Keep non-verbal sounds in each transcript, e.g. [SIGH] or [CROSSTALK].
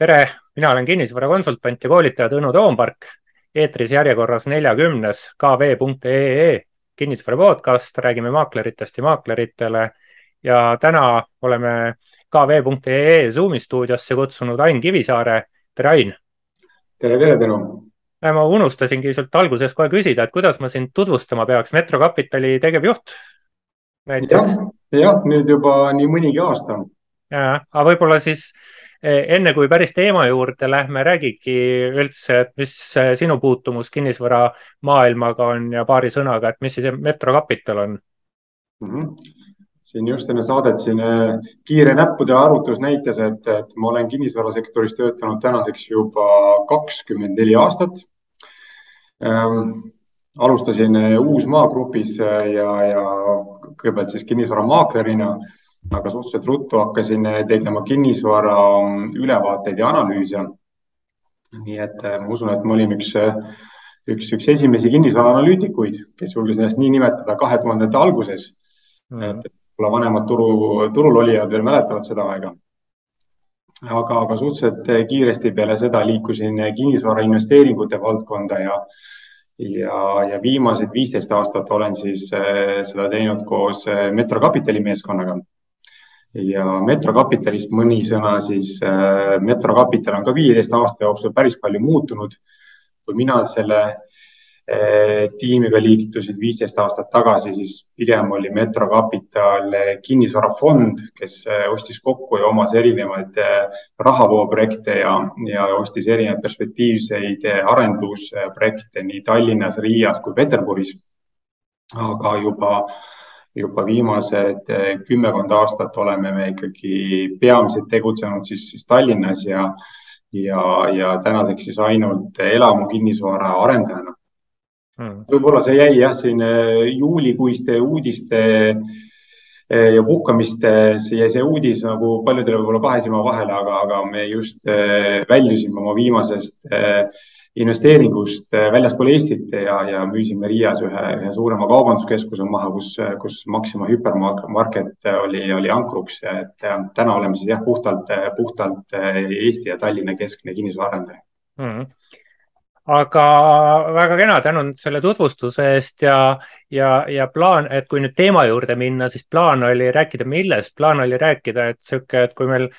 tere, mina olen kinnisvarakonsultant ja koolitaja Tõnu Toompark. eetris järjekorras neljakümnes kv.ee kinnisvara podcast, räägime maakleritest ja maakleritele. ja täna oleme kv.ee Zoomi stuudiosse kutsunud Ain Kivisaare. tere, Ain. tere, tere, Tõnu. ma unustasingi sult alguses kohe küsida, et kuidas ma sind tutvustama peaks, Metro Capitali tegevjuht näiteks. jah ja,, nüüd juba nii mõnigi aasta. aga võib-olla siis enne kui päris teema juurde lähme, räägigi üldse, et mis eh, sinu puutumus kinnisvaramaailmaga on ja paari sõnaga, et mis siis Metro Capital on mm? -hmm siin just enne saadet siin eh, kiire näppude arvutus näitas, et, et ma olen kinnisvarasektoris töötanud tänaseks juba kakskümmend neli aastat ähm,. alustasin Uusmaa grupis ja, ja kõigepealt siis kinnisvaramaaklerina aga suhteliselt ruttu hakkasin tegema kinnisvara ülevaateid ja analüüse. nii et äh, ma usun, et ma olin üks, üks, üks esimesi kinnisvaraanalüütikuid, kes julges ennast nii nimetada kahe tuhandete alguses mm.. võib-olla vanemad turu, turul olijad veel mäletavad seda aega. aga, aga suhteliselt kiiresti peale seda liikusin kinnisvara investeeringute valdkonda ja ja, ja viimased viisteist aastat olen siis seda teinud koos Metro Capitali meeskonnaga ja Metro Capitalist mõni sõna, siis äh, Metro Capital on ka viieteist aasta jooksul päris palju muutunud. kui mina selle äh, tiimiga liitusin viisteist aastat tagasi, siis pigem oli Metro Capital kinnisvarafond, kes äh, ostis kokku ja omas erinevaid rahavooprojekte ja, ja ostis erinevaid perspektiivseid arendusprojekte nii Tallinnas, Riias kui Peterburis. aga juba juba viimased eh, kümmekond aastat oleme me ikkagi peamiselt tegutsenud siis, siis Tallinnas ja, ja, ja tänaseks siis ainult elamu kinnisvara arendajana. Hmm.. võib-olla see jäi jah, siin eh, juulikuiste uudiste eh, ja puhkamiste, see see uudis nagu paljudele võib-olla kahe silma vahele, aga, aga me just väljusime oma viimasest investeeringust äh, väljaspool Eestit ja, ja müüsime Riias ühe, ühe suurema kaubanduskeskuse maha, kus, kus Maxima hüpermarket oli, oli ankruks, et täna oleme siis jah, puhtalt, puhtalt Eesti ja Tallinna keskne kinnisvaraarendaja. Mm aga väga kena, tänan selle tutvustuse eest ja, ja, ja plaan, et kui nüüd teema juurde minna, siis plaan oli rääkida millest, plaan oli rääkida, et sihuke, et kui meil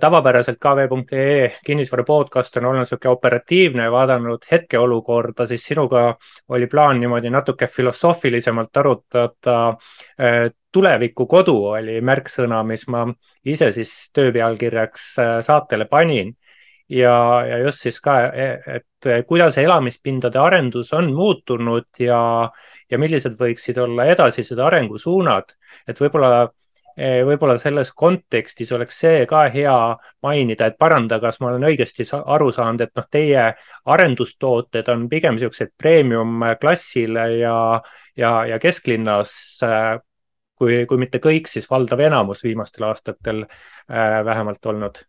tavapäraselt kv.ee kinnisvara podcast on olnud niisugune operatiivne, vaadanud hetkeolukorda, siis sinuga oli plaan niimoodi natuke filosoofilisemalt arutada. Äh, tulevikukodu oli märksõna, mis ma ise siis töö pealkirjaks äh, saatele panin ja, ja just siis ka, et kuidas elamispindade arendus on muutunud ja, ja millised võiksid olla edasised arengusuunad, et võib-olla võib-olla selles kontekstis oleks see ka hea mainida, et paranda, kas ma olen õigesti aru saanud, et noh, teie arendustooted on pigem niisugused premium klassile ja, ja, ja kesklinnas äh, kui, kui mitte kõik, siis valdav enamus viimastel aastatel äh, vähemalt olnud.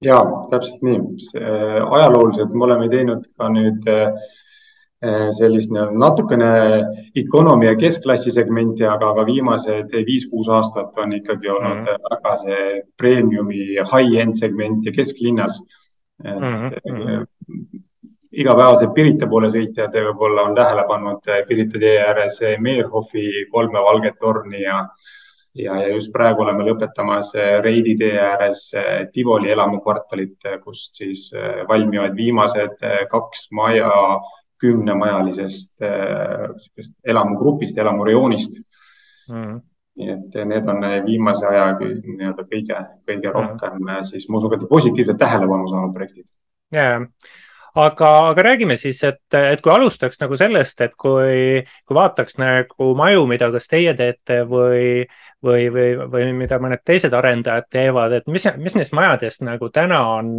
ja täpselt nii, ajalooliselt me oleme teinud ka nüüd äh, Eh, sellist natukene economy ja keskklassi segmenti, aga, aga viimased viis-kuus aastat on ikkagi olnud mm -hmm. väga see premiumi high-end segment ja kesklinnas. et mm -hmm. igapäevased Pirita poole sõitjad võib-olla on tähele pannud Pirita tee ääres Meerhofi kolme valget torni ja ja, ja just praegu oleme lõpetamas Reidi tee ääres Tivoli elamukvartalit, kust siis valmivad viimased kaks maja kümnemajalisest äh, elamugrupist, elamurejoonist mm.. nii et need on viimase aja nii-öelda kõige, kõige mm. rohkem mm. siis ma usun, et positiivset tähelepanu saanud projektid yeah aga, aga räägime siis, et, et kui alustaks nagu sellest, et kui, kui vaataks nagu maju, mida kas teie teete või, või, või, või mida mõned teised arendajad teevad, et mis, mis neist majadest nagu täna on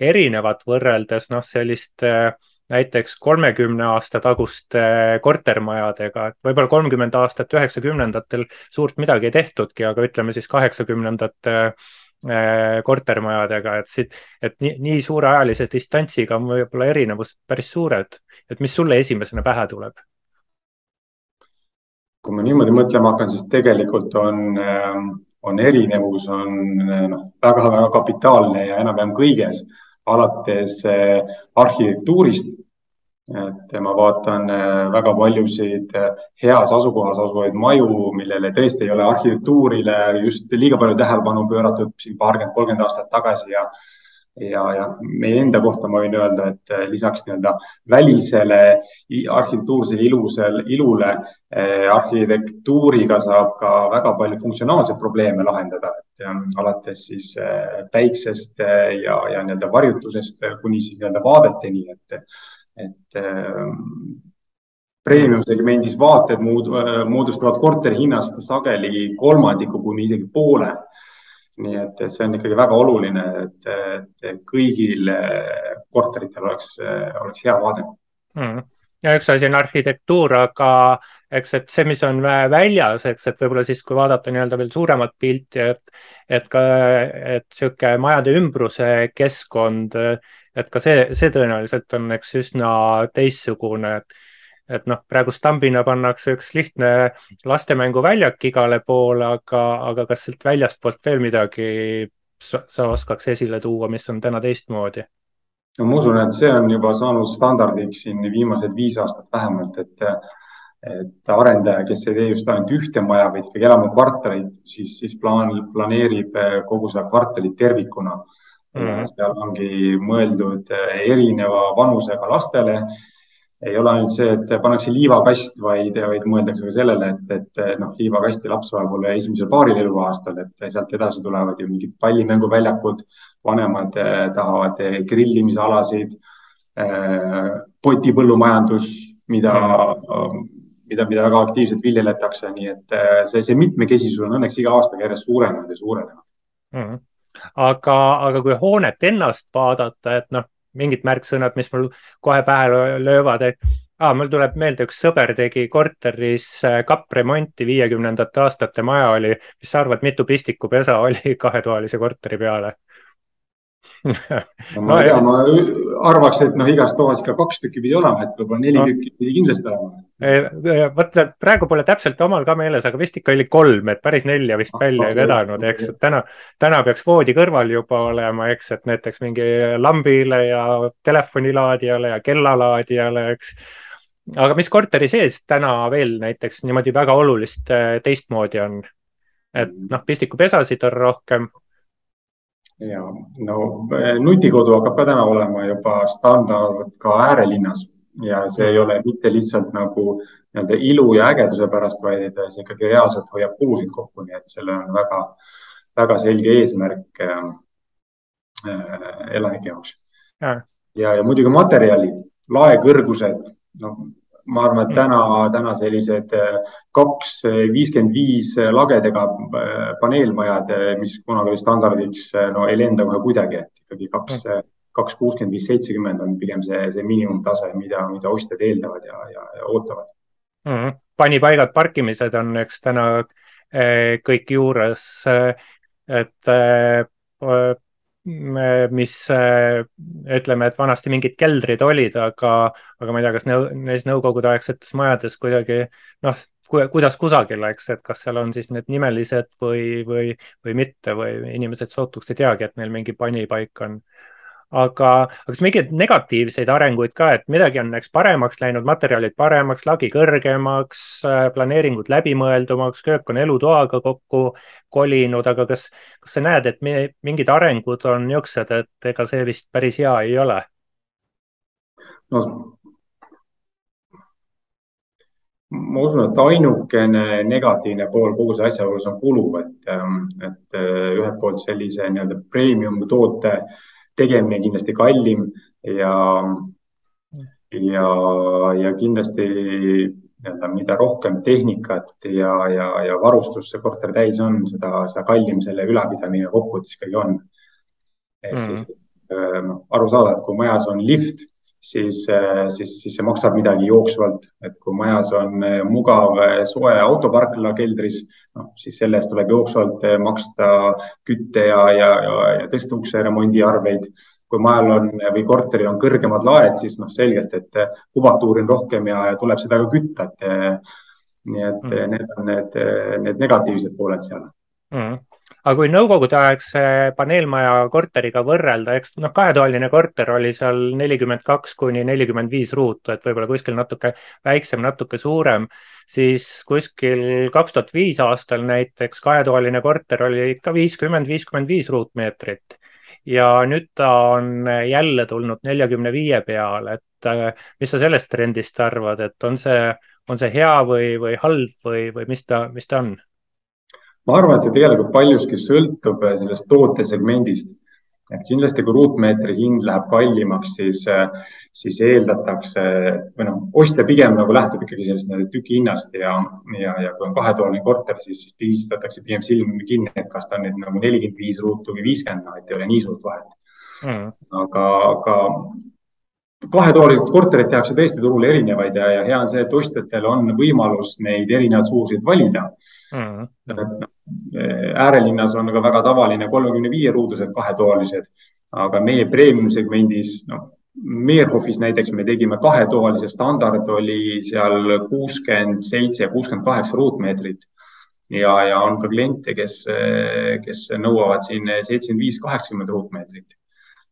erinevad võrreldes noh, sellist äh, näiteks kolmekümne aasta taguste kortermajadega, et võib-olla kolmkümmend aastat üheksakümnendatel suurt midagi ei tehtudki, aga ütleme siis kaheksakümnendate äh, kortermajadega, et siit, et nii, nii suure ajalise distantsiga on võib-olla erinevused päris suured. et mis sulle esimesena pähe tuleb? kui ma niimoodi mõtlema hakkan, siis tegelikult on äh, on erinevus on noh, väga-väga kapitaalne ja enam-vähem kõiges, alates arhitektuurist et ma vaatan äh, väga paljusid äh, heas asukohas asuvaid maju, millele tõesti ei ole arhitektuurile just liiga palju tähelepanu pööratud siin paarkümmend, kolmkümmend aastat tagasi ja ja, ja meie enda kohta ma võin öelda, et äh, lisaks nii-öelda välisele arhitektuursele ilusel, ilule eh, arhitektuuriga saab ka väga palju funktsionaalseid probleeme lahendada, et eh, alates siis eh, päiksest ja, ja nii-öelda varjutusest kuni siis nii-öelda vaadeteni, et et ähm, premium segmendis vaated muud, äh, moodustavad korteri hinnast sageli kolmandiku kuni isegi poole. nii et see on ikkagi väga oluline, et, et kõigil äh, korteritel oleks, äh, oleks hea vaade mm ja üks asi on arhitektuur, aga eks, et see, mis on väljas, eks, et võib-olla siis, kui vaadata nii-öelda veel suuremat pilti, et, et ka, et sihuke majade ümbruse keskkond et ka see, see tõenäoliselt on eks üsna teistsugune, et et noh, praegu stambina pannakse üks lihtne lastemänguväljak igale poole, aga, aga kas sealt väljastpoolt veel midagi sa, sa oskaks esile tuua, mis on täna teistmoodi? no ma usun, et see on juba saanud standardiks siin viimased viis aastat vähemalt, et et arendaja, kes ei tee just ainult ühte maja, vaid ikkagi elamukvartalit, siis, siis plaan, planeerib kogu seda kvartalit tervikuna mm. -hmm. seal ongi mõeldud eh, erineva vanusega lastele. ei ole ainult see, et pannakse liivakast, vaid, vaid mõeldakse ka sellele, et, et eh, noh, liivakasti laps vajab olla esimesel paaril eluaastal, et sealt edasi tulevad ju mingid pallimänguväljakud, vanemad eh, tahavad grillimisalasid, potipõllumajandus, mida mm mida, mida väga aktiivselt viljeletakse, nii et see, see mitmekesisus on õnneks iga aastaga järjest suurenenud ja suurenenud mm. -hmm aga, aga kui hoonet ennast vaadata, et noh, mingid märksõnad, mis mul kohe pähe löövad, et ah, mul tuleb meelde, üks sõber tegi korteris äh, kappremonti, viiekümnendate aastate maja oli, mis sa arvad, mitu pistikupesa oli [LAUGHS] kahetoalise korteri peale? No, ma ei tea, ma arvaks, et noh, igas toas ikka kaks tükki pidi olema, et võib-olla neli no. tükki pidi kindlasti olema. vot praegu pole täpselt omal ka meeles, aga vist ikka oli kolm, et päris nelja vist ah, välja ei vedanud, eks, et täna, täna peaks voodi kõrval juba olema, eks, et näiteks mingi lambile ja telefonilaadijale ja kellalaadijale, eks aga mis korteri sees täna veel näiteks niimoodi väga olulist äh, teistmoodi on? et noh, pistikupesasid on rohkem ja no eh, nutikodu hakkab ka täna olema juba standard ka äärelinnas ja see ei ole mitte lihtsalt nagu nii-öelda ilu ja ägeduse pärast, vaid see ikkagi reaalselt hoiab kulusid kokku, nii et sellel on väga, väga selge eesmärk äh, elanike jaoks. ja, ja, ja muidugi materjalid, laekõrgused, noh, ma arvan, et mm. täna, täna sellised äh, kaks äh, viiskümmend viis lagedega äh, paneelmajad, mis kunagi oli standardiks, no ei lenda kohe kuidagi, et ikkagi kaks, mm. kaks kuuskümmend viis, seitsekümmend on pigem see, see miinimumtase, mida, mida ostjad eeldavad ja, ja, ja ootavad mm. -hmm. panipaigad, parkimised on, eks täna kõik juures, et mis ütleme, et vanasti mingid keldrid olid, aga, aga ma ei tea, kas nõu, neis nõukogudeaegsetes majades kuidagi noh, kuidas kusagil, eks, et kas seal on siis need nimelised või, või, või mitte või inimesed sootuks ei teagi, et neil mingi panipaik on aga, aga kas mingeid negatiivseid arenguid ka, et midagi on eks paremaks läinud, materjalid paremaks, lagi kõrgemaks, äh, planeeringud läbimõeldumaks, köök on elutoaga kokku kolinud, aga kas, kas sa näed, et mingid arengud on niisugused, et ega see vist päris hea ei ole? no ma usun, et ainukene negatiivne pool kogu see asja juures on kulu, et, ähm, et äh, ühelt poolt sellise nii-öelda premium toote äh, tegemine kindlasti kallim ja, ja, ja kindlasti nii-öelda, mida rohkem tehnikat ja, ja, ja varustust see korter täis on, seda, seda kallim selle ülalpidamine kokkuvõttes ikkagi on. ehk mm. siis noh, aru saada, et kui majas on lift siis, äh, siis, siis see maksab midagi jooksvalt, et kui majas on äh, mugav soe autoparkla keldris, noh siis selle eest tuleb jooksvalt maksta kütte ja, ja, ja, ja tõsteukse remondiarveid. kui majal on või korteril on kõrgemad laed, siis noh, selgelt, et kubatuuri on rohkem ja, ja tuleb seda ka kütta, et nii et mm. need on need, need negatiivsed pooled seal mm aga kui nõukogudeaegse paneelmaja korteriga võrrelda, eks noh, kahetoaline korter oli seal nelikümmend kaks kuni nelikümmend viis ruutu, et võib-olla kuskil natuke väiksem, natuke suurem, siis kuskil kaks tuhat viis aastal näiteks kahetoaline korter oli ikka viiskümmend, viiskümmend viis ruutmeetrit ja nüüd ta on jälle tulnud neljakümne viie peale, et äh, mis sa sellest trendist arvad, et on see, on see hea või, või halb või, või mis ta, mis ta on? Ma arvan, et see tegelikult paljuski sõltub äh, sellest tootesegmendist. et kindlasti, kui ruutmeetri hind läheb kallimaks, siis, äh, siis eeldatakse või noh, ostja pigem nagu lähtub ikkagi sellest nii-öelda tüki hinnast ja, ja, ja kui on kahetoaline korter, siis pigistatakse pigem silm kinni, et kas ta on nüüd nagu nelikümmend viis ruutu või viiskümmend, et ei ole nii suurt vahet mm.. aga, aga kahetoalised korterid tehakse tõesti turul erinevaid ja, ja hea on see, et ostjatel on võimalus neid erinevaid suuruseid valida mm. -hmm. äärelinnas on ka väga tavaline kolmekümne viie ruudused kahetoalised, aga meie premium segmendis, noh, Meerhofis näiteks me tegime kahetoalise standard oli seal kuuskümmend seitse, kuuskümmend kaheksa ruutmeetrit ja, ja on ka kliente, kes, kes nõuavad siin seitsekümmend viis, kaheksakümmend ruutmeetrit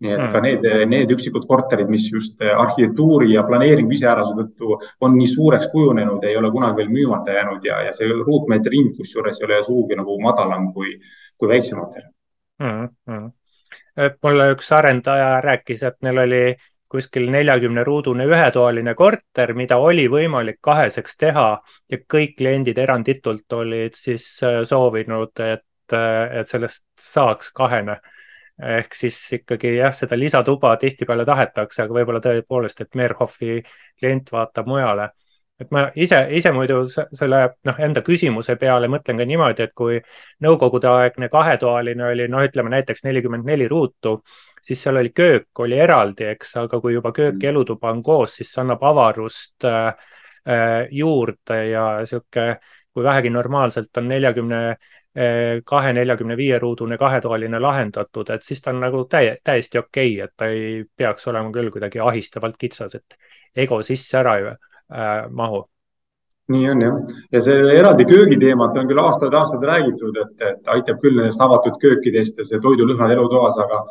nii et ka mm. need, need üksikud korterid, mis just arhitektuuri ja planeeringu iseärasuse tõttu on nii suureks kujunenud, ei ole kunagi veel müümata jäänud ja, ja see ruutmeetri hind kusjuures ei ole sugugi nagu madalam kui, kui väiksematel mm. -hmm. mulle üks arendaja rääkis, et neil oli kuskil neljakümne ruudune ühetoaline korter, mida oli võimalik kaheseks teha ja kõik kliendid eranditult olid siis äh, soovinud, et, äh, et sellest saaks kahene ehk siis ikkagi jah, seda lisatuba tihtipeale tahetakse, aga võib-olla tõepoolest, et Merhofi klient vaatab mujale. et ma ise, ise muidu selle noh, enda küsimuse peale mõtlen ka niimoodi, et kui nõukogudeaegne kahetoaline oli noh, ütleme näiteks nelikümmend neli ruutu, siis seal oli köök oli eraldi, eks, aga kui juba köök ja elutuba on koos, siis see annab avarust äh, äh juurde ja sihuke kui vähegi normaalselt on neljakümne kahe neljakümne viie ruudune kahetoaline lahendatud, et siis ta on nagu täie, täiesti okei okay,, et ta ei peaks olema küll kuidagi ahistavalt kitsas, et ego sisse ära ei äh, mahu. Nii on jah, ja selle eraldi köögi teemat on küll aastaid-aastaid räägitud, et, et aitab küll nendest avatud köökidest ja see toidulõhnad elutoas, aga,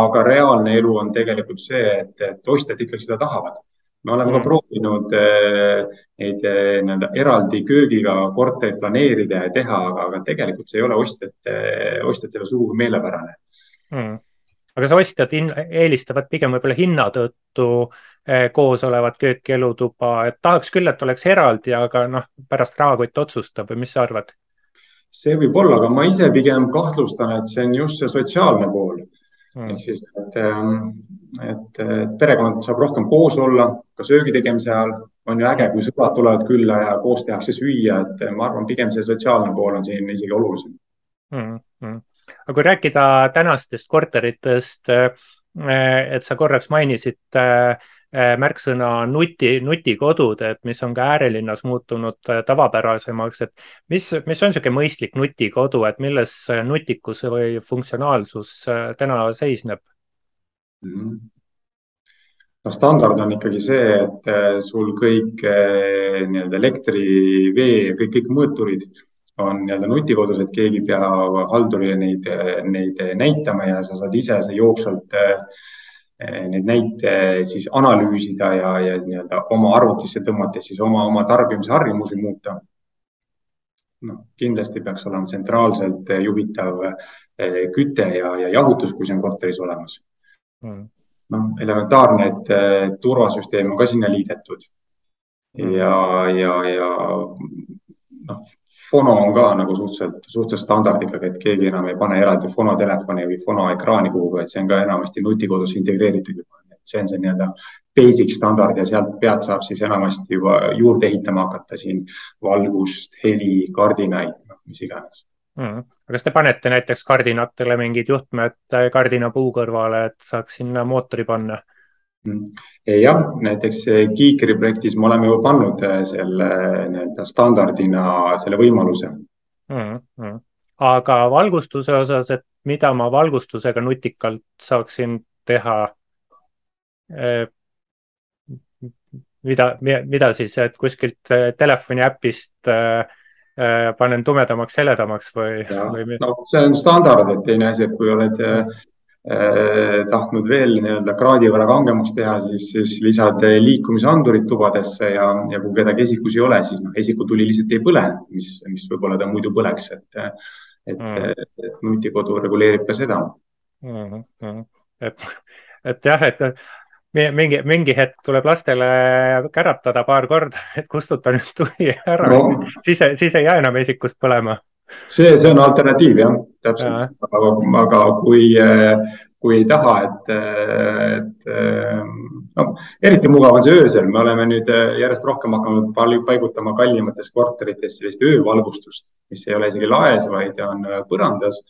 aga reaalne elu on tegelikult see, et, et ostjad ikkagi seda tahavad me oleme ka mm. proovinud eh, neid eh, nii-öelda eraldi köögiga korterid planeerida ja teha, aga, aga tegelikult see ei ole ostjate, ostjatele sugugi meelepärane mm aga kas ostjad eelistavad pigem võib-olla hinna tõttu eh, koos olevat kööki, elutuba, et tahaks küll, et oleks eraldi, aga noh, pärast rahakott otsustab või mis sa arvad? see võib olla, aga ma ise pigem kahtlustan, et see on just see sotsiaalne pool mm.. ehk siis, et, ähm, et, et perekond saab rohkem koos olla, ka söögi tegemise ajal on ju äge, kui sõbrad tulevad külla ja koos tehakse süüa, et ma arvan, pigem see sotsiaalne pool on siin isegi olulisem mm. -hmm. aga kui rääkida tänastest korteritest, äh, et sa korraks mainisid äh, Äh, märksõna nuti, nutikodud, et mis on ka äärelinnas muutunud äh, tavapärasemaks, et mis, mis on niisugune mõistlik nutikodu, et milles nutikus või funktsionaalsus äh, täna seisneb mm? -hmm no standard on ikkagi see, et sul kõik nii-öelda elektri, vee, kõik, kõik mõõturid on nii-öelda nutikodus, et keegi ei pea haldurile neid, neid näitama ja sa saad ise jooksvalt Eh, neid näite siis analüüsida ja, ja nii-öelda oma arvutisse tõmmates siis oma, oma tarbimisharjumusi muuta. noh, kindlasti peaks olema tsentraalselt juhitav eh, küte ja, ja jahutus, kui see on korteris olemas. Mm.. noh, elementaarne, et turvasüsteem on ka sinna liidetud. Ja, ja, ja noh, fono on ka nagu suhteliselt, suhteliselt standard ikkagi, et keegi enam ei pane eraldi fonotelefoni või fonoekraani kuhugi, et see on ka enamasti nutikodus integreeritud juba. see on see nii-öelda basic standard ja sealt pealt saab siis enamasti juba juurde ehitama hakata siin valgust, heli, kardinaid, noh, mis iganes mm.. kas te panete näiteks kardinatele mingid juhtmed kardinapuu kõrvale, et saaks sinna mootori panna? Mm. jah, näiteks Kiikri projektis me oleme ju pannud äh, selle nii-öelda standardina selle võimaluse mm. -hmm. aga valgustuse osas, et mida ma valgustusega nutikalt saaksin teha? Äh, mida, mida siis, et kuskilt äh, telefoni äpist panen tumedamaks, heledamaks või, või? no see on standard, et teine asi, et kui oled eh, tahtnud veel nii-öelda kraadi võrra kangemaks teha, siis, siis lisad liikumisandurid tubadesse ja, ja kui kedagi esikus ei ole, siis noh, esikutuli lihtsalt ei põle, mis, mis võib-olla ta muidu põleks, et, et mm., et nutikodu reguleerib ka seda mm. -hmm. et, et jah, et mingi, mingi hetk tuleb lastele käratada paar korda, et kustuta nüüd tuli ära no., siis, siis ei jää enam esikust põlema. See, see on alternatiiv jah, täpselt, aga, aga kui, kui ei taha, et, et no eriti mugav on see öösel, me oleme nüüd järjest rohkem hakanud paigutama kallimates korterites sellist öövalgustust, mis ei ole isegi laes, vaid on põrandas.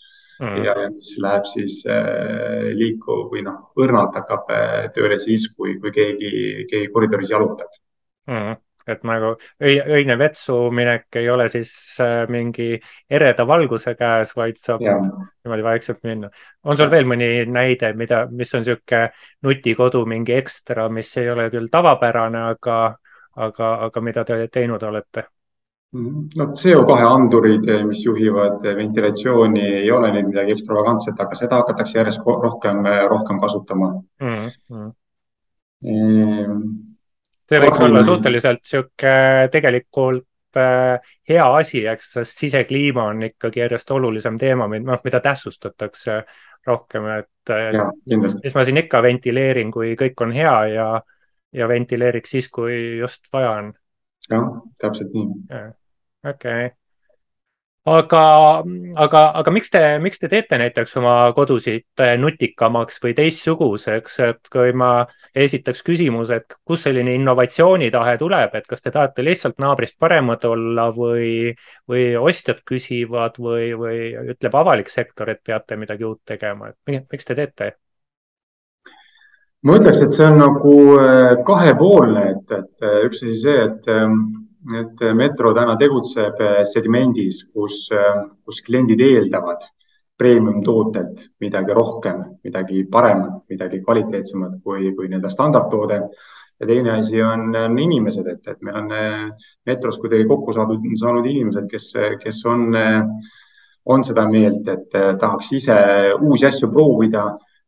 Mm. ja, ja mis läheb siis äh, liiku või noh, õrnalt hakkab äh, tööle siis, kui, kui keegi, keegi koridoris jalutab. Mm et nagu öine vetsu minek ei ole siis äh, mingi ereda valguse käes, vaid saab ja. niimoodi vaikselt minna. on sul veel mõni näide, mida, mis on niisugune nutikodu, mingi ekstra, mis ei ole küll tavapärane, aga, aga, aga mida te teinud olete? no CO2 andurid, mis juhivad ventilatsiooni, ei ole nüüd midagi ekstravagantset, aga seda hakatakse järjest rohkem, rohkem kasutama mm. -hmm. Ehm, see võiks olla suhteliselt sihuke tegelikult äh, hea asi, eks, sest sisekliima on ikkagi järjest olulisem teema, noh, mida tähtsustatakse rohkem, et ja, mis ma siin ikka ventileerin, kui kõik on hea ja, ja ventileeriks siis, kui just vaja on. jah, täpselt nii okei okay. Aga, aga, aga miks te, miks te teete näiteks oma kodusid äh, nutikamaks või teistsuguseks, et kui ma esitaks küsimuse, et kust selline innovatsioonitahe tuleb, et kas te tahate lihtsalt naabrist paremad olla või, või ostjad küsivad või, või ütleb avalik sektor, et peate midagi uut tegema, et miks te teete? ma ütleks, et see on nagu äh, kahepoolne, et, et äh, üks asi see, et ähm, et Metro täna tegutseb eh, segmendis, kus, eh, kus kliendid eeldavad premium tootelt midagi rohkem, midagi paremat, midagi kvaliteetsemat kui, kui nii-öelda standardtoode. ja teine asi on, on inimesed, et, et meil on Metros kuidagi kokku saadud, saanud inimesed, kes, kes on, on seda meelt, et tahaks ise uusi asju proovida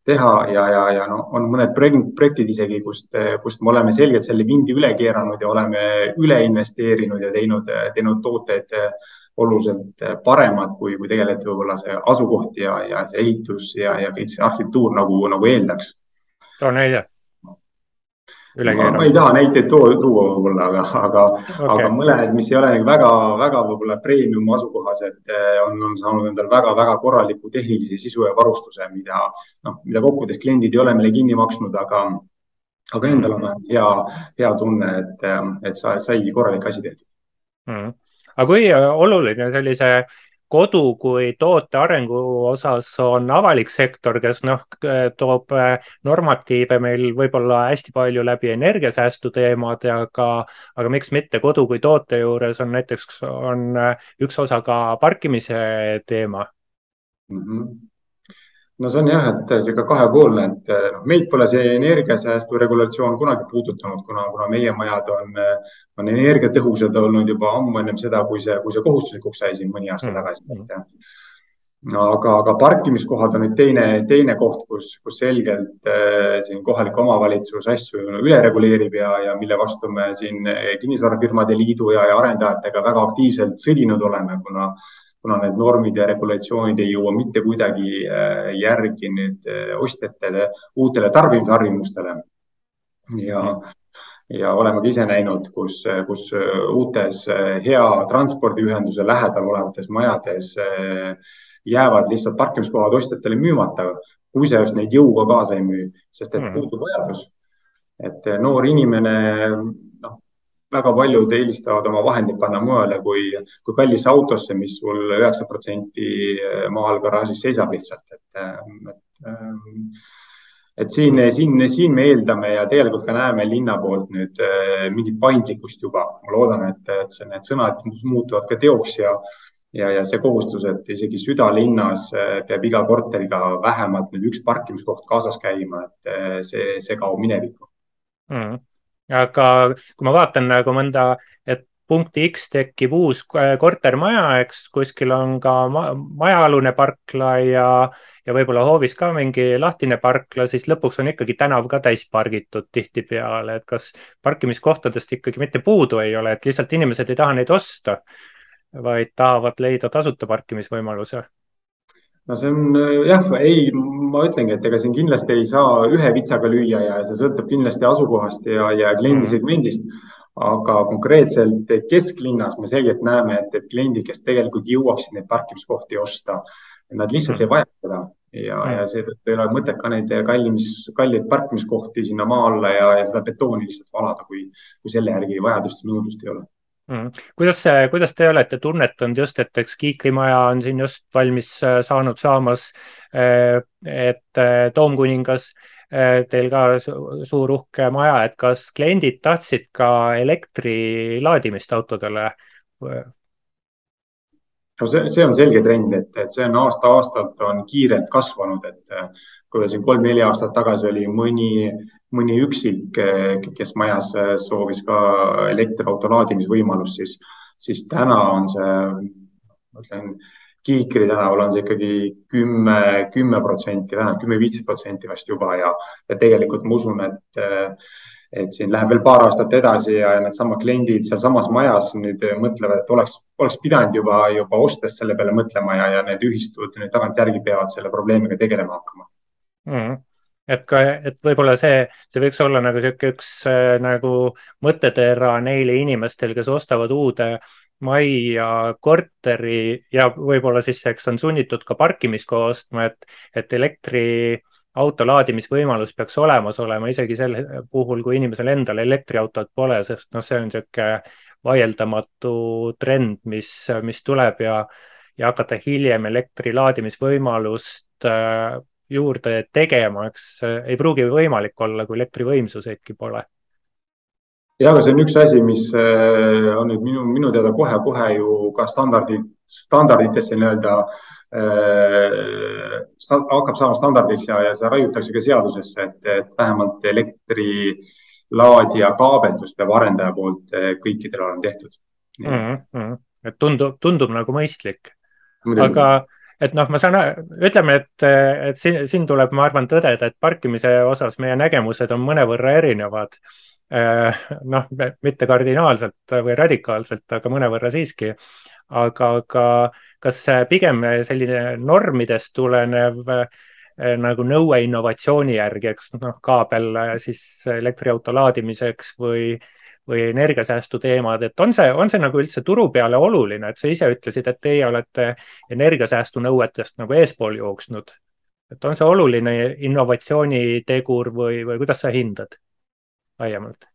teha ja, ja, ja no on mõned projektid isegi, kust, kust me oleme selgelt selle vindi üle keeranud ja oleme üle investeerinud ja teinud, teinud tooteid oluliselt paremad, kui, kui tegelikult võib-olla see asukoht ja, ja see ehitus ja, ja kõik see arhitektuur nagu, nagu eeldaks. too näide ma ei taha näiteid tuua, võib-olla, aga, aga okay., aga mõned, mis ei ole nagu väga, väga võib-olla premium asukohas, et eh, on, on saanud endale väga-väga korraliku tehnilise sisu ja varustuse, mida noh, mida kokkuvõttes kliendid ei ole meile kinni maksnud, aga, aga endal on hea, hea tunne, et, et sa, sai korralik asi tehtud. Mm.. aga kui oluline sellise kodu kui toote arengu osas on avalik sektor, kes noh, toob äh, normatiive meil võib-olla hästi palju läbi energiasäästu teemade, aga, aga miks mitte kodu kui toote juures on näiteks, on äh, üks osa ka parkimise teema mm. -hmm no see on jah, et niisugune kahepoolne, et noh, meid pole see energiasäästu regulatsioon kunagi puudutanud, kuna, kuna meie majad on, on energiatõhusad olnud juba ammu ennem seda, kui see, kui see kohustuslikuks sai siin mõni aasta mm. tagasi. aga, aga parkimiskohad on nüüd teine, teine koht, kus, kus selgelt äh, siin kohalik omavalitsus asju üle reguleerib ja, ja mille vastu me siin kinnisvarafirmade liidu ja, ja arendajatega väga aktiivselt sõdinud oleme, kuna kuna need normid ja regulatsioonid ei jõua mitte kuidagi äh, järgi nüüd äh, ostjate uutele tarbimisharjumustele. ja, ja oleme ka ise näinud, kus, kus uutes äh, hea transpordiühenduse lähedal olevates majades jäävad lihtsalt parkimiskohad ostjatele müümata, kui sa just neid jõuga kaasa ei müü, sest et mm. puudub vajadus. et noor inimene väga paljud eelistavad oma vahendid panna mujale kui, kui kallisse autosse, mis sul üheksa protsenti maal garaažis seisab lihtsalt, et, et, et siin, siin, siin me eeldame ja tegelikult ka näeme linna poolt nüüd eh, mingit paindlikkust juba. ma loodan, et, et need sõnad muutuvad ka teoks ja, ja, ja see kohustus, et isegi südalinnas eh, peab iga korteriga vähemalt nüüd üks parkimiskoht kaasas käima, et eh, see, see kaob minevikku mm aga kui ma vaatan nagu mõnda, et punkti X tekib uus kortermaja, eks kuskil on ka ma majaalune parkla ja, ja võib-olla hoovis ka mingi lahtine parkla, siis lõpuks on ikkagi tänav ka täis pargitud tihtipeale, et kas parkimiskohtadest ikkagi mitte puudu ei ole, et lihtsalt inimesed ei taha neid osta, vaid tahavad leida tasuta parkimisvõimaluse no see on jah, ei, ma ütlengi, et ega siin kindlasti ei saa ühe vitsaga lüüa ja see sõltub kindlasti asukohast ja, ja kliendisegmendist mm. Aga konkreetselt kesklinnas me selgelt näeme, et, et kliendid, kes tegelikult jõuaksid neid parkimiskohti osta, nad lihtsalt ei vaja seda. Ja ja seetõttu ei ole mõtet ka neid kallimis, kalleid parkimiskohti sinna maa alla ja, ja seda betooni lihtsalt valada, kui, kui selle järgi vajadust ja nõudlust ei ole. Mm.. kuidas, kuidas te olete tunnetanud just, et eks Kiikrimaja on siin just valmis äh, saanud saamas, äh, et äh, Toomkuningas teil ka suur uhke maja, et kas kliendid tahtsid ka elektri laadimist autodele? no see, see on selge trend, et, et see on aasta-aastalt on kiirelt kasvanud, et kui siin kolm-neli aastat tagasi oli mõni, mõni üksik, kes majas soovis ka elektriauto laadimisvõimalust, siis, siis täna on see, ma ütlen, Kiikri tänaval on see ikkagi kümme, kümme protsenti, vähemalt kümme-viisteist protsenti vast juba ja, ja tegelikult ma usun, et et siin läheb veel paar aastat edasi ja needsamad kliendid sealsamas majas nüüd mõtlevad, et oleks, oleks pidanud juba, juba ostes selle peale mõtlema ja, ja need ühistud nüüd tagantjärgi peavad selle probleemiga tegelema hakkama. Mm et ka, et võib-olla see, see võiks olla nagu sihuke üks äh, nagu mõttetera neile inimestele, kes ostavad uude majja korteri ja võib-olla siis, eks on sunnitud ka parkimiskoha ostma, et, et elektriauto laadimisvõimalus peaks olemas olema isegi sel puhul, kui inimesel endal elektriautot pole, sest noh, see on niisugune vaieldamatu trend, mis, mis tuleb ja, ja hakata hiljem elektri laadimisvõimalust äh, juurde tegema, eks ei pruugi võimalik olla, kui elektrivõimsuseidki pole. Ja, aga see on üks asi, mis äh, on nüüd minu, minu teada kohe-kohe ju ka standardid, standarditesse nii-öelda äh, hakkab saama standardiks ja, ja see raiutakse ka seadusesse, et, et vähemalt elektrilaadija kaabeldus peab arendaja poolt äh, kõikidele olema tehtud mm. -hmm. et tundub, tundub nagu mõistlik. aga et noh, ma saan, ütleme, et, et siin, siin tuleb, ma arvan, tõdeda, et parkimise osas meie nägemused on mõnevõrra erinevad. Eh, noh, mitte kardinaalselt või radikaalselt, aga mõnevõrra siiski. aga, aga kas pigem selline normidest tulenev eh, nagu nõue innovatsiooni järgi, eks noh, kaabel siis elektriauto laadimiseks või või energiasäästu teemad, et on see, on see nagu üldse turu peale oluline, et sa ise ütlesid, et teie olete energiasäästu nõuetest nagu eespool jooksnud. et on see oluline innovatsioonitegur või, või kuidas sa hindad laiemalt?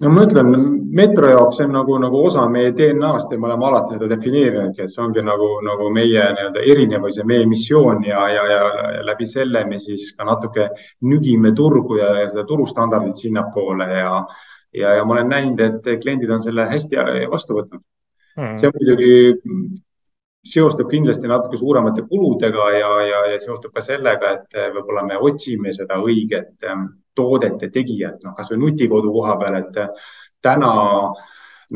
no ma ütlen, metro jaoks see on nagu, nagu osa meie DNA-st ja me oleme alati seda defineerinudki, et see ongi nagu, nagu meie nii-öelda erinevus ja meie missioon ja, ja, ja läbi selle me siis ka natuke nügime turgu ja, ja seda turustandardit sinnapoole ja ja, ja ma olen näinud, et kliendid on selle hästi vastu võtnud mm.. see muidugi seostub kindlasti natuke suuremate kuludega ja, ja, ja seostub ka sellega, et võib-olla me otsime seda õiget ähm, toodete tegijat, noh, kasvõi nutikodu koha peal, et täna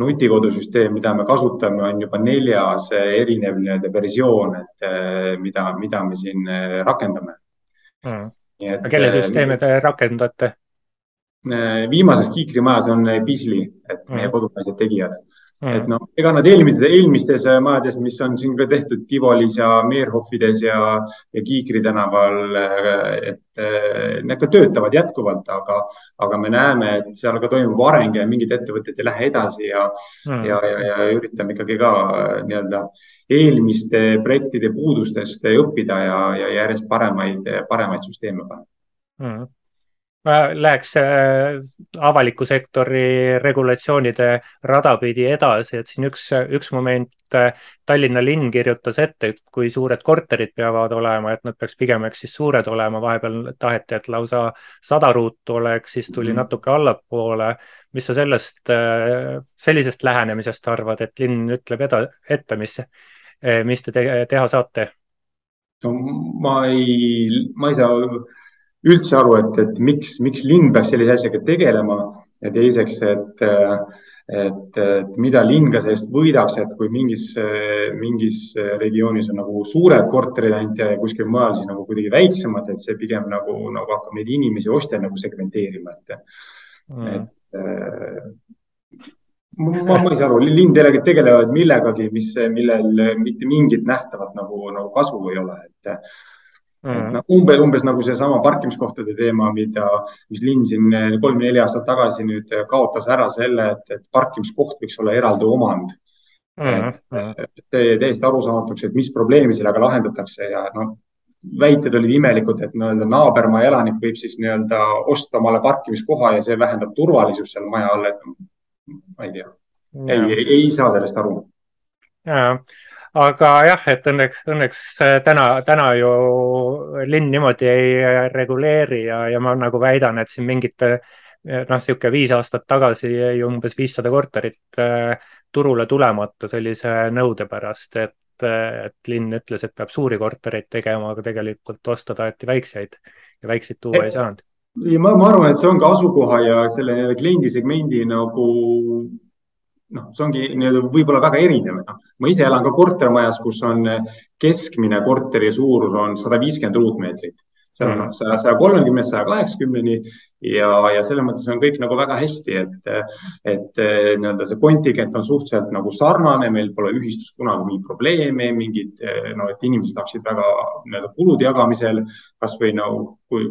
nutikodusüsteem, mida me kasutame, on juba neljas erinev nii-öelda versioon, et mida, mida me siin rakendame mm.. kelle süsteeme te rakendate? Viimases kiikrimajas on Beasley, et meie mm. kodumaised tegijad mm.. Et noh, ega nad eelmistes, eelmistes majades, mis on siin ka tehtud Tivolis ja Meerhofides ja, ja Kiikri tänaval, et need ka töötavad jätkuvalt, aga, aga me näeme, et seal ka toimub areng ja mingid ettevõtted ei lähe edasi ja mm., ja, ja, ja üritame ikkagi ka nii-öelda eelmiste projektide puudustest õppida ja, ja järjest paremaid, paremaid süsteeme panna. Mm läheks äh, avaliku sektori regulatsioonide rada pidi edasi, et siin üks, üks moment äh, Tallinna linn kirjutas ette, et kui suured korterid peavad olema, et nad peaks pigem, eks siis suured olema, vahepeal taheti, et lausa sada ruutu oleks, siis tuli -hmm. natuke allapoole. mis sa sellest, äh, sellisest lähenemisest arvad, et linn ütleb eda, ette, mis, mis te teha saate? no ma ei, ma ei saa üldse aru, et, et miks, miks linn peaks sellise asjaga tegelema ja teiseks, et, et, et mida linn ka sellest võidaks, et kui mingis, mingis regioonis on nagu suured korterid ainult ja kuskil mujal siis nagu kuidagi väiksemad, et see pigem nagu, nagu hakkab neid inimesi, ostjaid nagu segmenteerima, et mm., et ma, ma ei saa aru, linn tegelevad millegagi, mis, millel mitte mingit nähtavat nagu, nagu kasu ei ole, et Mm. No, umbes, umbes nagu seesama parkimiskohtade teema, mida, mis linn siin kolm-neli aastat tagasi nüüd kaotas ära selle, et, et parkimiskoht võiks olla eraldi omand mm. -hmm. täiesti arusaamatuks, et mis probleemi sellega lahendatakse ja noh, väited olid imelikud, et nii-öelda naabermaja elanik võib siis nii-öelda osta omale parkimiskoha ja see vähendab turvalisust seal maja all, et ma ei tea, ei, ei, ei saa sellest aru. ja aga jah, et õnneks, õnneks äh, täna, täna ju linn niimoodi ei äh, reguleeri ja, ja ma nagu väidan, et siin mingite äh, noh, niisugune viis aastat tagasi jäi umbes viissada korterit turule tulemata sellise nõude pärast, et, et linn ütles, et peab suuri kortereid tegema, aga tegelikult osta taheti väikseid ja väikseid tuua ei saanud. ja ma, ma arvan, et see on ka asukoha ja selle kliendisegmendi nagu noh, see ongi nii-öelda võib-olla väga erinev, noh, ma ise elan ka kortermajas, kus on keskmine korteri suurus on sada viiskümmend ruutmeetrit, seal on noh, saja, saja kolmekümnest saja kaheksakümneni ja, ja selles mõttes on kõik nagu väga hästi, et, et nii-öelda see kontingent on suhteliselt nagu sarnane, meil pole ühistus kunagi mingit probleemi, mingid no, et inimesed hakkasid väga nii-öelda kulude jagamisel, kasvõi no kui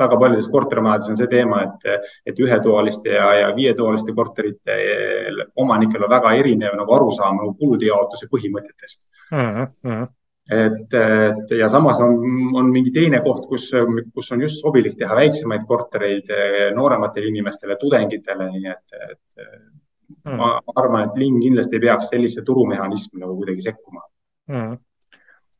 väga paljudes kortermajades on see teema, et, et ühetoaliste ja, ja viietoaliste korterite omanikel on väga erinev nagu arusaam nagu kulude jaotuse põhimõtetest mm. -hmm et, et ja samas on, on mingi teine koht, kus, kus on just sobilik teha väiksemaid kortereid noorematele inimestele, tudengitele, nii et, et mm. ma arvan, et linn kindlasti ei peaks sellise turumehhanismi nagu kuidagi sekkuma mm..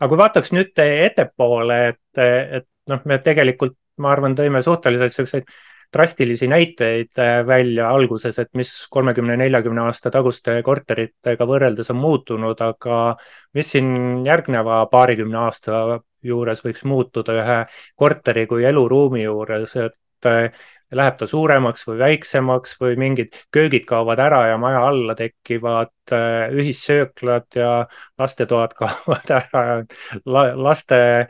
aga kui vaataks nüüd ettepoole, et, et noh, me tegelikult ma arvan, tõime suhteliselt siukseid drastilisi näiteid äh, välja alguses, et mis kolmekümne, neljakümne aasta taguste korteritega võrreldes on muutunud, aga mis siin järgneva paarikümne aasta juures võiks muutuda ühe korteri kui eluruumi juures, et äh, läheb ta suuremaks või väiksemaks või mingid köögid kaovad ära ja maja alla tekivad äh, ühissööklad ja lastetoad [LAUGHS] kaovad ära, laste Äh,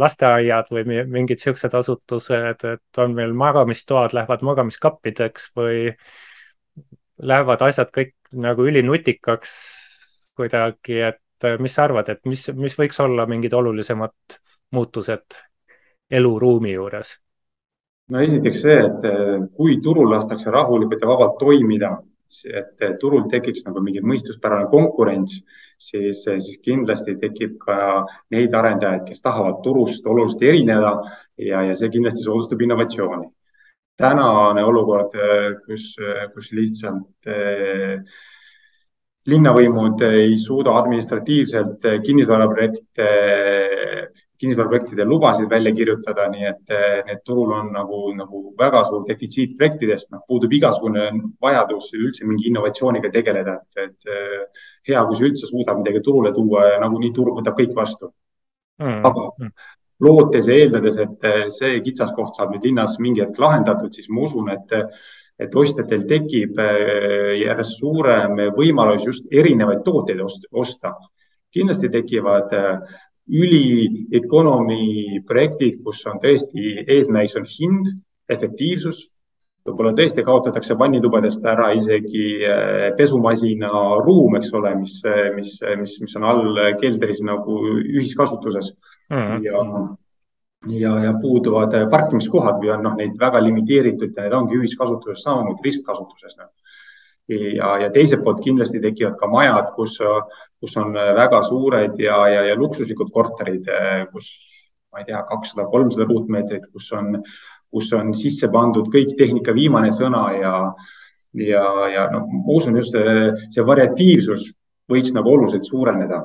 lasteaiad või mingid siuksed asutused, et on meil magamistoad, lähevad magamiskappideks või lähevad asjad kõik nagu ülinutikaks kuidagi, et äh, mis sa arvad, et mis, mis võiks olla mingid olulisemad muutused eluruumi juures? no esiteks see, et äh, kui turul lastakse rahulikult ja vabalt toimida, et turul tekiks nagu mingi mõistuspärane konkurents siis, siis kindlasti tekib ka neid arendajaid, kes tahavad turust oluliselt erineda ja, ja see kindlasti soodustab innovatsiooni. tänane olukord, kus, kus lihtsalt eh, linnavõimud ei suuda administratiivselt kinnisvaraprojekte kinnisvaraprojektide lubasid välja kirjutada, nii et eh, need turul on nagu, nagu väga suur defitsiit projektidest, noh, puudub igasugune vajadus üldse mingi innovatsiooniga tegeleda, et, et eh, hea, kui sa üldse suudad midagi turule tuua ja nagunii turg võtab kõik vastu mm.. aga mm. lootes ja eeldades, et eh, see kitsaskoht saab nüüd linnas mingi hetk lahendatud, siis ma usun, et et ostjatel tekib järjest suurem võimalus just erinevaid tooteid osta. kindlasti tekivad ülieconomy projektid, kus on tõesti eesmärgiks on hind, efektiivsus, võib-olla tõesti kaotatakse vannitubadest ära isegi eh, pesumasina ruum, eks ole, mis, mis, mis, mis on all keldris nagu ühiskasutuses mm. -hmm. ja, ja, ja puuduvad parkimiskohad või on noh, neid väga limiteeritud ja need ongi ühiskasutuses samamoodi ristkasutuses no ja, ja teiselt poolt kindlasti tekivad ka majad, kus, kus on väga suured ja, ja, ja luksuslikud korterid, kus ma ei tea, kakssada, kolmsada ruutmeetrit, kus on, kus on sisse pandud kõik tehnika viimane sõna ja, ja, ja noh, ma usun just see, see variatiivsus võiks nagu oluliselt suureneda.